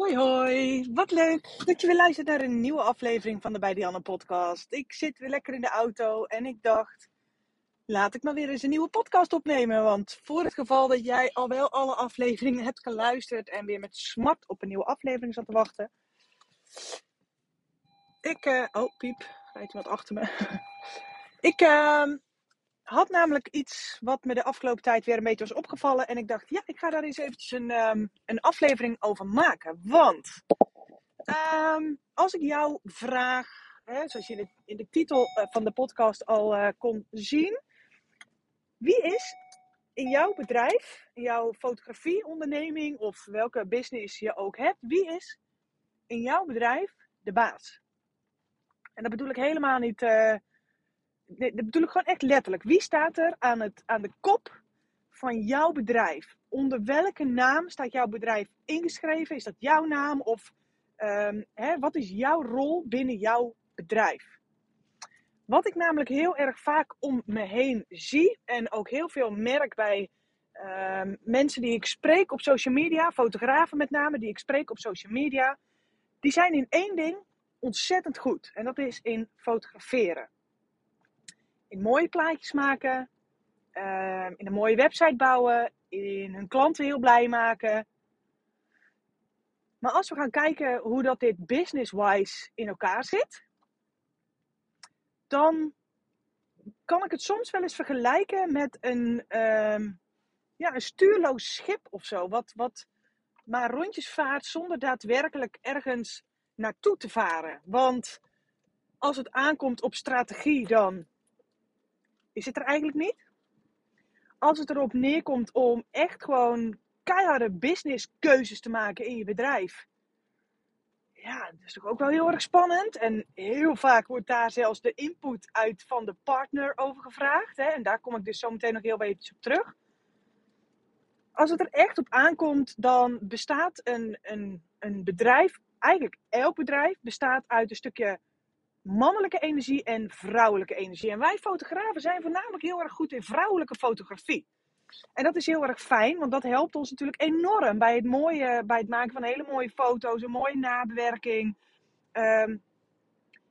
Hoi hoi, wat leuk dat je weer luistert naar een nieuwe aflevering van de Bij Dianne podcast. Ik zit weer lekker in de auto en ik dacht, laat ik maar weer eens een nieuwe podcast opnemen. Want voor het geval dat jij al wel alle afleveringen hebt geluisterd en weer met smart op een nieuwe aflevering zat te wachten. Ik, uh, oh piep, rijdt wat achter me. ik uh, had namelijk iets wat me de afgelopen tijd weer een beetje was opgevallen. En ik dacht, ja, ik ga daar eens eventjes een, um, een aflevering over maken. Want um, als ik jou vraag, hè, zoals je in de, in de titel uh, van de podcast al uh, kon zien. Wie is in jouw bedrijf, in jouw fotografieonderneming of welke business je ook hebt, wie is in jouw bedrijf de baas? En dat bedoel ik helemaal niet... Nee, dat bedoel ik gewoon echt letterlijk. Wie staat er aan, het, aan de kop van jouw bedrijf? Onder welke naam staat jouw bedrijf ingeschreven? Is dat jouw naam? Of um, hè, wat is jouw rol binnen jouw bedrijf? Wat ik namelijk heel erg vaak om me heen zie en ook heel veel merk bij um, mensen die ik spreek op social media, fotografen met name die ik spreek op social media, die zijn in één ding ontzettend goed. En dat is in fotograferen in mooie plaatjes maken, uh, in een mooie website bouwen, in hun klanten heel blij maken. Maar als we gaan kijken hoe dat dit business-wise in elkaar zit, dan kan ik het soms wel eens vergelijken met een, uh, ja, een stuurloos schip of zo, wat, wat maar rondjes vaart zonder daadwerkelijk ergens naartoe te varen. Want als het aankomt op strategie, dan is het er eigenlijk niet. Als het erop neerkomt om echt gewoon keiharde businesskeuzes te maken in je bedrijf. Ja, dat is toch ook wel heel erg spannend. En heel vaak wordt daar zelfs de input uit van de partner over gevraagd. Hè? En daar kom ik dus zo meteen nog heel even op terug. Als het er echt op aankomt, dan bestaat een, een, een bedrijf, eigenlijk elk bedrijf, bestaat uit een stukje mannelijke energie en vrouwelijke energie. En wij fotografen zijn voornamelijk heel erg goed in vrouwelijke fotografie. En dat is heel erg fijn, want dat helpt ons natuurlijk enorm bij het, mooie, bij het maken van hele mooie foto's, een mooie nabewerking. Um,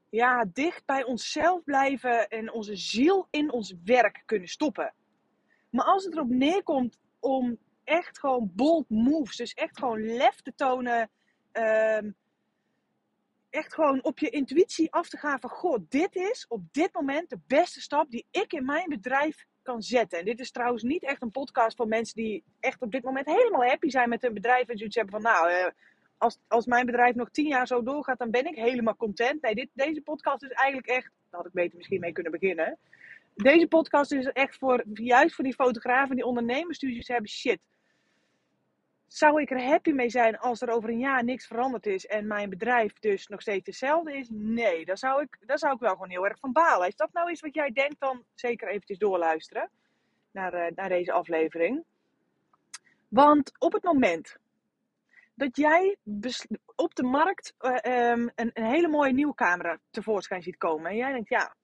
ja, dicht bij onszelf blijven en onze ziel in ons werk kunnen stoppen. Maar als het erop neerkomt om echt gewoon bold moves, dus echt gewoon lef te tonen, um, echt gewoon op je intuïtie af te gaan van, goh, dit is op dit moment de beste stap die ik in mijn bedrijf kan zetten. En dit is trouwens niet echt een podcast voor mensen die echt op dit moment helemaal happy zijn met hun bedrijf en zoiets hebben van, nou, uh, als, als mijn bedrijf nog tien jaar zo doorgaat, dan ben ik helemaal content. Nee, dit, deze podcast is eigenlijk echt, daar had ik beter misschien mee kunnen beginnen. Deze podcast is echt voor, juist voor die fotografen, die ondernemersstudies hebben, shit zou ik er happy mee zijn als er over een jaar niks veranderd is en mijn bedrijf dus nog steeds hetzelfde is? Nee, daar zou ik, daar zou ik wel gewoon heel erg van balen. Is dat nou iets wat jij denkt, dan zeker eventjes doorluisteren naar, uh, naar deze aflevering. Want op het moment dat jij op de markt uh, um, een, een hele mooie nieuwe camera tevoorschijn ziet komen en jij denkt, ja,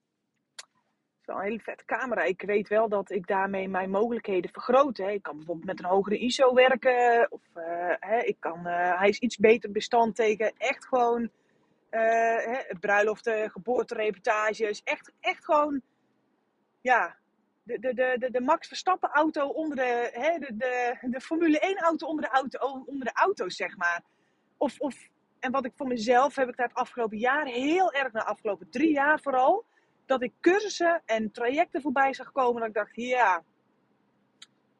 wel een hele vette camera. Ik weet wel dat ik daarmee mijn mogelijkheden vergroot. Hè. Ik kan bijvoorbeeld met een hogere ISO werken. Of uh, hè, ik kan, uh, hij is iets beter bestand tegen echt gewoon uh, hè, bruiloften, geboortereportages. Echt, echt gewoon, ja, de, de, de, de, Max Verstappen auto onder de, hè, de, de, de Formule 1 auto onder de, auto onder de auto's, zeg maar. Of, of, en wat ik voor mezelf heb ik daar het afgelopen jaar heel erg, de afgelopen drie jaar vooral dat ik cursussen en trajecten voorbij zag komen. Dat ik dacht, ja.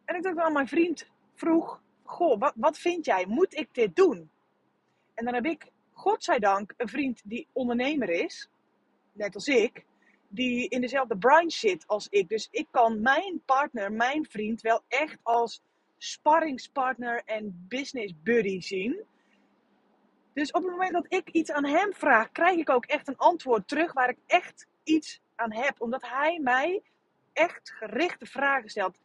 En ik dacht aan mijn vriend vroeg, goh, wat, wat vind jij? Moet ik dit doen? En dan heb ik, godzijdank, een vriend die ondernemer is, net als ik, die in dezelfde branche zit als ik. Dus ik kan mijn partner, mijn vriend, wel echt als sparringspartner en business buddy zien. Dus op het moment dat ik iets aan hem vraag, krijg ik ook echt een antwoord terug waar ik echt iets aan heb. Omdat hij mij echt gerichte vragen stelt.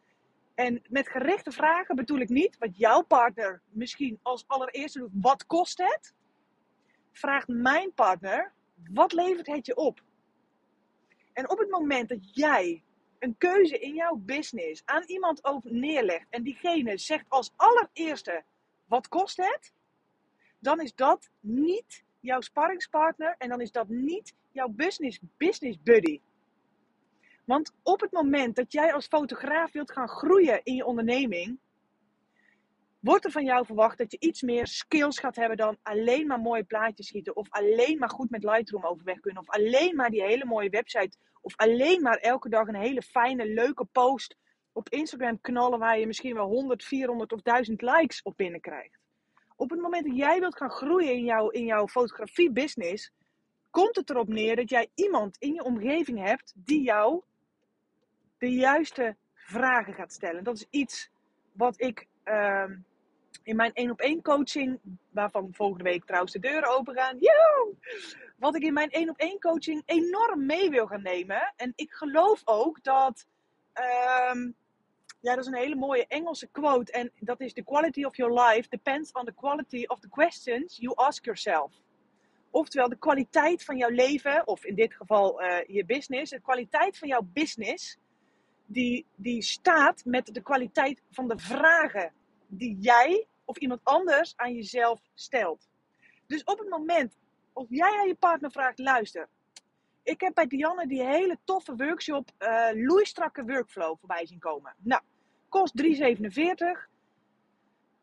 En met gerichte vragen bedoel ik niet wat jouw partner misschien als allereerste doet. Wat kost het? Vraagt mijn partner, wat levert het je op? En op het moment dat jij een keuze in jouw business aan iemand over neerlegt en diegene zegt als allereerste: wat kost het? Dan is dat niet jouw sparringspartner en dan is dat niet jouw business, business buddy. Want op het moment dat jij als fotograaf wilt gaan groeien in je onderneming, wordt er van jou verwacht dat je iets meer skills gaat hebben dan alleen maar mooie plaatjes schieten. Of alleen maar goed met Lightroom overweg kunnen. Of alleen maar die hele mooie website. Of alleen maar elke dag een hele fijne, leuke post op Instagram knallen waar je misschien wel 100, 400 of 1000 likes op binnenkrijgt. Op het moment dat jij wilt gaan groeien in jouw, in jouw fotografie business, komt het erop neer dat jij iemand in je omgeving hebt die jou de juiste vragen gaat stellen. Dat is iets wat ik ehm, in mijn één op één coaching, waarvan volgende week trouwens de deuren open gaan. Wat ik in mijn één op één coaching enorm mee wil gaan nemen. En ik geloof ook dat. ehm, ja, dat is een hele mooie Engelse quote. En dat is: The quality of your life depends on the quality of the questions you ask yourself. Oftewel, de kwaliteit van jouw leven, of in dit geval eh, je business, de kwaliteit van jouw business, die, die staat met de kwaliteit van de vragen die jij of iemand anders aan jezelf stelt. Dus op het moment, of jij aan je partner vraagt, luister, ik heb bij Dianne die hele toffe workshop, eh loeistrakke workflow voorbij zien komen. Nou, kost 3,47.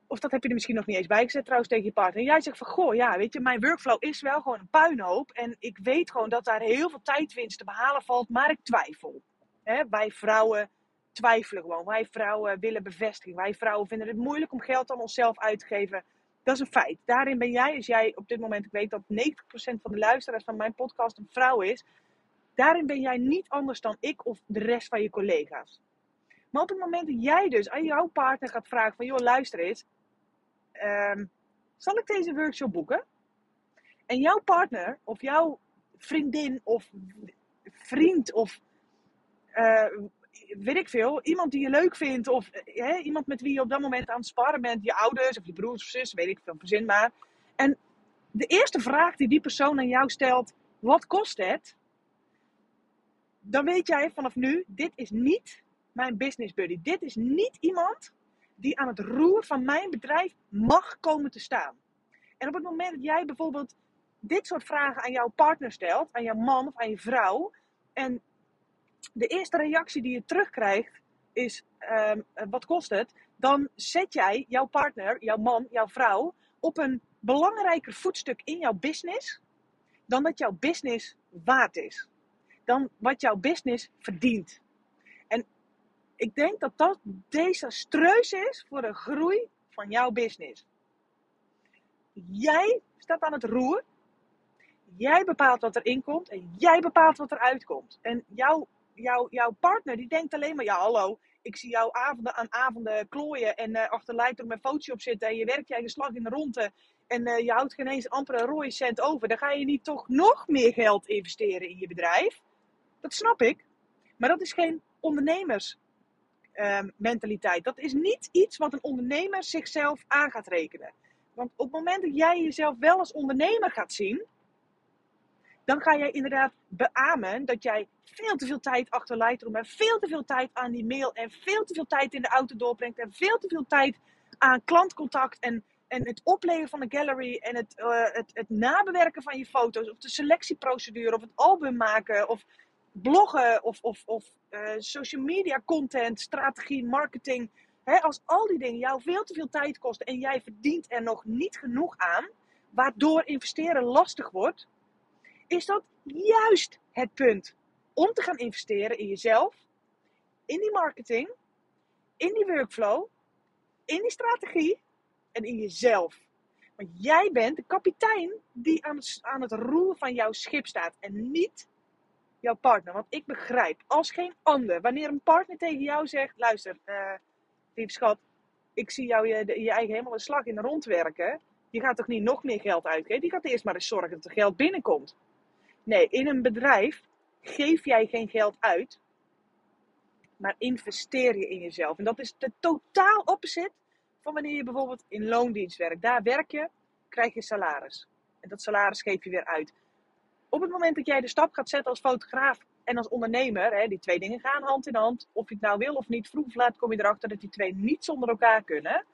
Of dat heb je er misschien nog niet eens bij gezet trouwens tegen je partner. En jij zegt van, goh, ja, weet je, mijn workflow is wel gewoon een puinhoop. En ik weet gewoon dat daar heel veel tijdwinst te behalen valt, maar ik twijfel. Hè, wij vrouwen twijfelen gewoon. Wij vrouwen willen bevestiging. Wij vrouwen vinden het moeilijk om geld aan onszelf uit te geven. Dat is een feit. Daarin ben jij, als jij op dit moment, ik weet dat 90% van de luisteraars van mijn podcast een vrouw is. Daarin ben jij niet anders dan ik of de rest van je collega's. Maar op het moment dat jij dus aan jouw partner gaat vragen van, joh, luister eens. ehm, zal ik deze workshop boeken? En jouw partner of jouw vriendin of vriend of eh, weet ik veel, iemand die je leuk vindt of eh, iemand met wie je op dat moment aan het sparren bent, je ouders of je broers of zus, weet ik veel, verzin maar. En de eerste vraag die die persoon aan jou stelt, wat kost het? Dan weet jij vanaf nu, dit is niet mijn business buddy. Dit is niet iemand die aan het roer van mijn bedrijf mag komen te staan. En op het moment dat jij bijvoorbeeld dit soort vragen aan jouw partner stelt, aan jouw man of aan je vrouw, en de eerste reactie die je terugkrijgt is: ehm, wat kost het? Dan zet jij jouw partner, jouw man, jouw vrouw op een belangrijker voetstuk in jouw business dan dat jouw business waard is. Dan wat jouw business verdient. Ik denk dat dat desastreus is voor de groei van jouw business. Jij staat aan het roer. Jij bepaalt wat erin komt en jij bepaalt wat eruit komt. En jouw, jouw, partner die denkt alleen maar, ja hallo, ik zie jou avonden aan avonden klooien en eh achter Lightroom met Photoshop zitten en je werkt je eigen slag in de ronde en eh, je houdt geen eens amper een rode cent over. Dan ga je niet toch nog meer geld investeren in je bedrijf. Dat snap ik. Maar dat is geen ondernemersmentaliteit. dat is niet iets wat een ondernemer zichzelf aan gaat rekenen. Want op het moment dat jij jezelf wel als ondernemer gaat zien, dan ga jij inderdaad beamen dat jij veel te veel tijd achter Lightroom en veel te veel tijd aan die mail en veel te veel tijd in de auto doorbrengt en veel te veel tijd aan klantcontact en, en het opleveren van de gallery en het, eh, het, het nabewerken van je foto's of de selectieprocedure of het album maken of bloggen of, of, of eh, social media content, strategie, marketing. Hè, als al die dingen jou veel te veel tijd kosten en jij verdient er nog niet genoeg aan, waardoor investeren lastig wordt, is dat juist het punt om te gaan investeren in jezelf, in die marketing, in die workflow, in die strategie en in jezelf. Want jij bent de kapitein die aan het, aan het roer van jouw schip staat en niet jouw partner. Want ik begrijp als geen ander, wanneer een partner tegen jou zegt: luister, uh, schat, ik zie jou je, je eigen helemaal een slag in de rond werken. Je gaat toch niet nog meer geld uitgeven? Die gaat eerst maar eens zorgen dat er geld binnenkomt. Nee, in een bedrijf geef jij geen geld uit, maar investeer je in jezelf. En dat is de totaal opposite van wanneer je bijvoorbeeld in loondienst werkt. Daar werk je, krijg je salaris. En dat salaris geef je weer uit. Op het moment dat jij de stap gaat zetten als fotograaf en als ondernemer, hè, die twee dingen gaan hand in hand. Of je het nou wil of niet, vroeg of laat kom je erachter dat die twee niet zonder elkaar kunnen.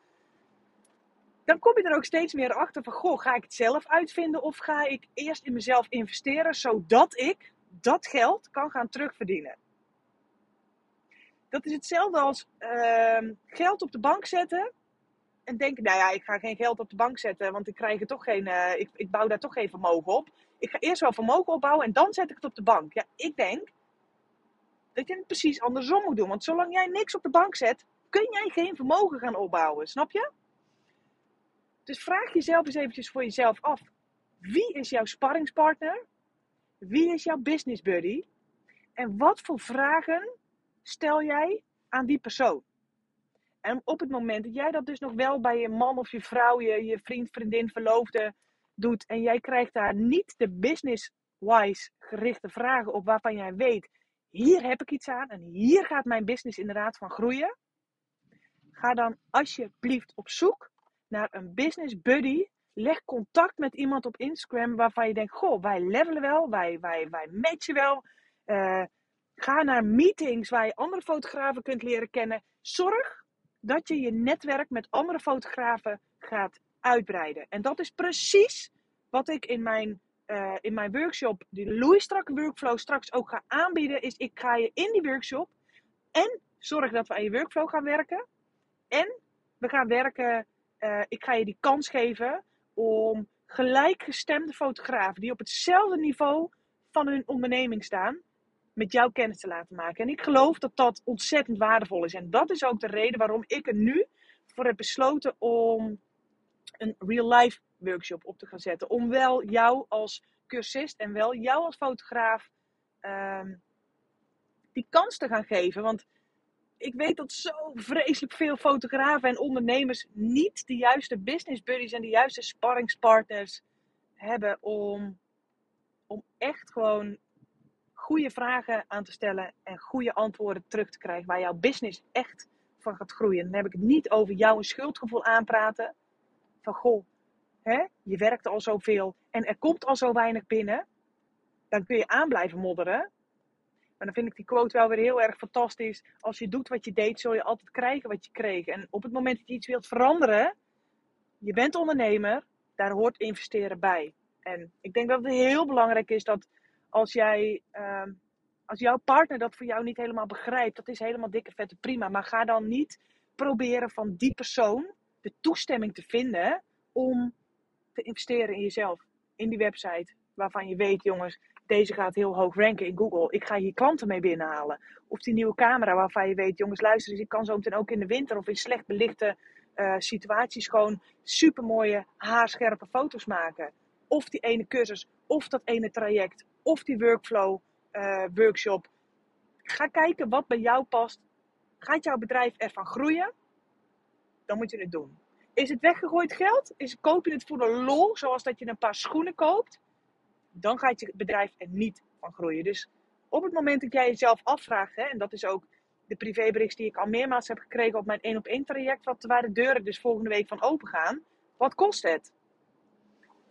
Dan kom je er ook steeds meer achter van, goh, ga ik het zelf uitvinden of ga ik eerst in mezelf investeren, zodat ik dat geld kan gaan terugverdienen. Dat is hetzelfde als uh, geld op de bank zetten en denken, nou ja, ik ga geen geld op de bank zetten, want ik krijg er toch geen, uh, ik, ik bouw daar toch geen vermogen op. Ik ga eerst wel vermogen opbouwen en dan zet ik het op de bank. Ja, ik denk dat je het precies andersom moet doen. Want zolang jij niks op de bank zet, kun jij geen vermogen gaan opbouwen. Snap je? Dus vraag jezelf eens eventjes voor jezelf af. Wie is jouw sparringspartner? Wie is jouw business buddy? En wat voor vragen stel jij aan die persoon? En op het moment dat jij dat dus nog wel bij je man of je vrouw, je, je vriend, vriendin, verloofde doet. En jij krijgt daar niet de business-wise gerichte vragen op waarvan jij weet, hier heb ik iets aan en hier gaat mijn business inderdaad van groeien. Ga dan alsjeblieft op zoek naar een business buddy. Leg contact met iemand op Instagram waarvan je denkt, goh, wij levelen wel, wij, wij, wij matchen wel. Uh, ga naar meetings waar je andere fotografen kunt leren kennen. Zorg dat je je netwerk met andere fotografen gaat uitbreiden. En dat is precies wat ik in mijn, uh, in mijn workshop, die Louis Strakke Workflow, straks ook ga aanbieden. Is ik ga je in die workshop en zorg dat we aan je workflow gaan werken. En we gaan werken, uh, ik ga je die kans geven om gelijkgestemde fotografen die op hetzelfde niveau van hun onderneming staan, met jouw kennis te laten maken. En ik geloof dat dat ontzettend waardevol is. En dat is ook de reden waarom ik er nu voor heb besloten om een real life workshop op te gaan zetten. Om wel jou als cursist en wel jou als fotograaf um, die kans te gaan geven. Want ik weet dat zo vreselijk veel fotografen en ondernemers niet de juiste business buddies en de juiste sparringspartners hebben om, om echt gewoon goede vragen aan te stellen en goede antwoorden terug te krijgen waar jouw business echt van gaat groeien. Dan heb ik het niet over jou een schuldgevoel aanpraten. Van goh, hè, je werkt al zoveel en er komt al zo weinig binnen. Dan kun je aan blijven modderen. Maar dan vind ik die quote wel weer heel erg fantastisch. Als je doet wat je deed, zul je altijd krijgen wat je kreeg. En op het moment dat je iets wilt veranderen, je bent ondernemer, daar hoort investeren bij. En ik denk dat het heel belangrijk is dat als jij, uh, als jouw partner dat voor jou niet helemaal begrijpt, dat is helemaal dikke vette prima. Maar ga dan niet proberen van die persoon de toestemming te vinden om te investeren in jezelf. In die website waarvan je weet, jongens, deze gaat heel hoog ranken in Google. Ik ga hier klanten mee binnenhalen. Of die nieuwe camera waarvan je weet, jongens, luister eens, ik kan zo meteen ook in de winter of in slecht belichte uh, situaties gewoon super mooie haarscherpe foto's maken. Of die ene cursus, of dat ene traject, of die workflow uh, workshop. Ga kijken wat bij jou past. Gaat jouw bedrijf ervan groeien? Dan moet je het doen. Is het weggegooid geld? Is, koop je het voor de lol, zoals dat je een paar schoenen koopt? Dan gaat je bedrijf er niet van groeien. Dus op het moment dat jij jezelf afvraagt, hè, en dat is ook de privébericht die ik al meermaals heb gekregen op mijn 1 op 1 traject, wat, waar de deuren dus volgende week van open gaan. Wat kost het?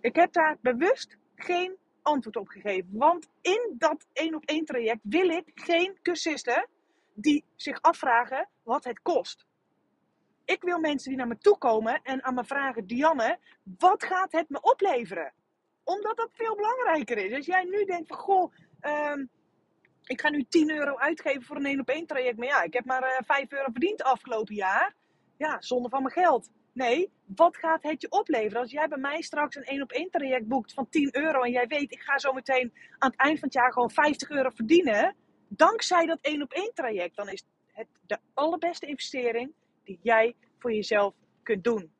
Ik heb daar bewust geen antwoord op gegeven. Want in dat 1 op 1 traject wil ik geen cursisten die zich afvragen wat het kost. Ik wil mensen die naar me toe komen en aan me vragen: Dianne, wat gaat het me opleveren? Omdat dat veel belangrijker is. Als jij nu denkt van goh, um, ik ga nu 10 euro uitgeven voor een 1 op 1 traject. Maar ja, ik heb maar uh, eh, 5 euro verdiend afgelopen jaar. Ja, zonder van mijn geld. Nee, wat gaat het je opleveren? Als jij bij mij straks een 1 op 1 traject boekt van 10 euro en jij weet, ik ga zo meteen aan het eind van het jaar gewoon 50 euro verdienen, dankzij dat 1 op 1 traject, dan is het de allerbeste investering die jij voor jezelf kunt doen.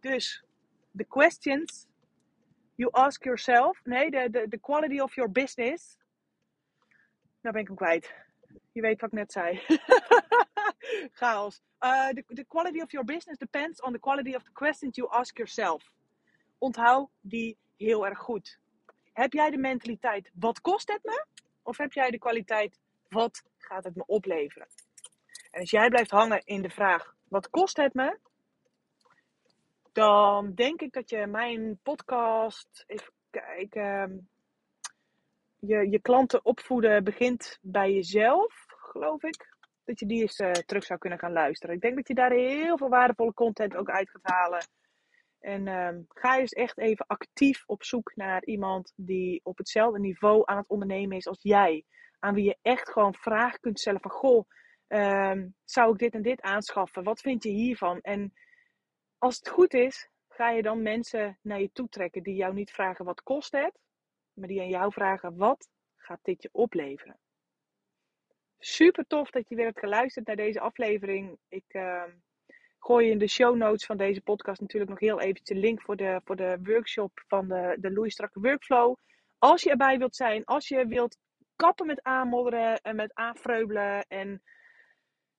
Dus the questions you ask yourself, nee, the, the, the quality of your business Nou ben ik hem kwijt. Je weet wat ik net zei. Chaos. Uh, the, quality of your business depends on the quality of the questions you ask yourself. Onthoud die heel erg goed. Heb jij de mentaliteit, wat kost het me? Of heb jij de kwaliteit, wat gaat het me opleveren? En als jij blijft hangen in de vraag, wat kost het me? Dan denk ik dat je mijn podcast, even kijken, je, je klanten opvoeden begint bij jezelf, geloof ik. Dat je die eens uh, terug zou kunnen gaan luisteren. Ik denk dat je daar heel veel waardevolle content ook uit gaat halen. En uh, ga eens echt even actief op zoek naar iemand die op hetzelfde niveau aan het ondernemen is als jij. Aan wie je echt gewoon vragen kunt stellen van, goh, uh, zou ik dit en dit aanschaffen? Wat vind je hiervan? En als het goed is, ga je dan mensen naar je toe trekken die jou niet vragen wat kost het, maar die aan jou vragen wat gaat dit je opleveren. Super tof dat je weer hebt geluisterd naar deze aflevering. Ik uh, gooi in de show notes van deze podcast natuurlijk nog heel eventjes de link voor de, voor de workshop van de, de Louis Strakke Workflow. Als je erbij wilt zijn, als je wilt kappen met aanmodderen en met aanvreubelen en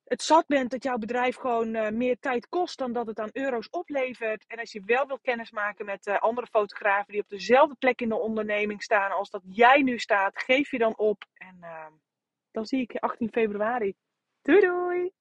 het zat bent dat jouw bedrijf gewoon uh, meer tijd kost dan dat het aan euro's oplevert. En als je wel wilt kennismaken met uh, andere fotografen die op dezelfde plek in de onderneming staan als dat jij nu staat, geef je dan op. En uh, dan zie ik je 18 februari. Doei doei!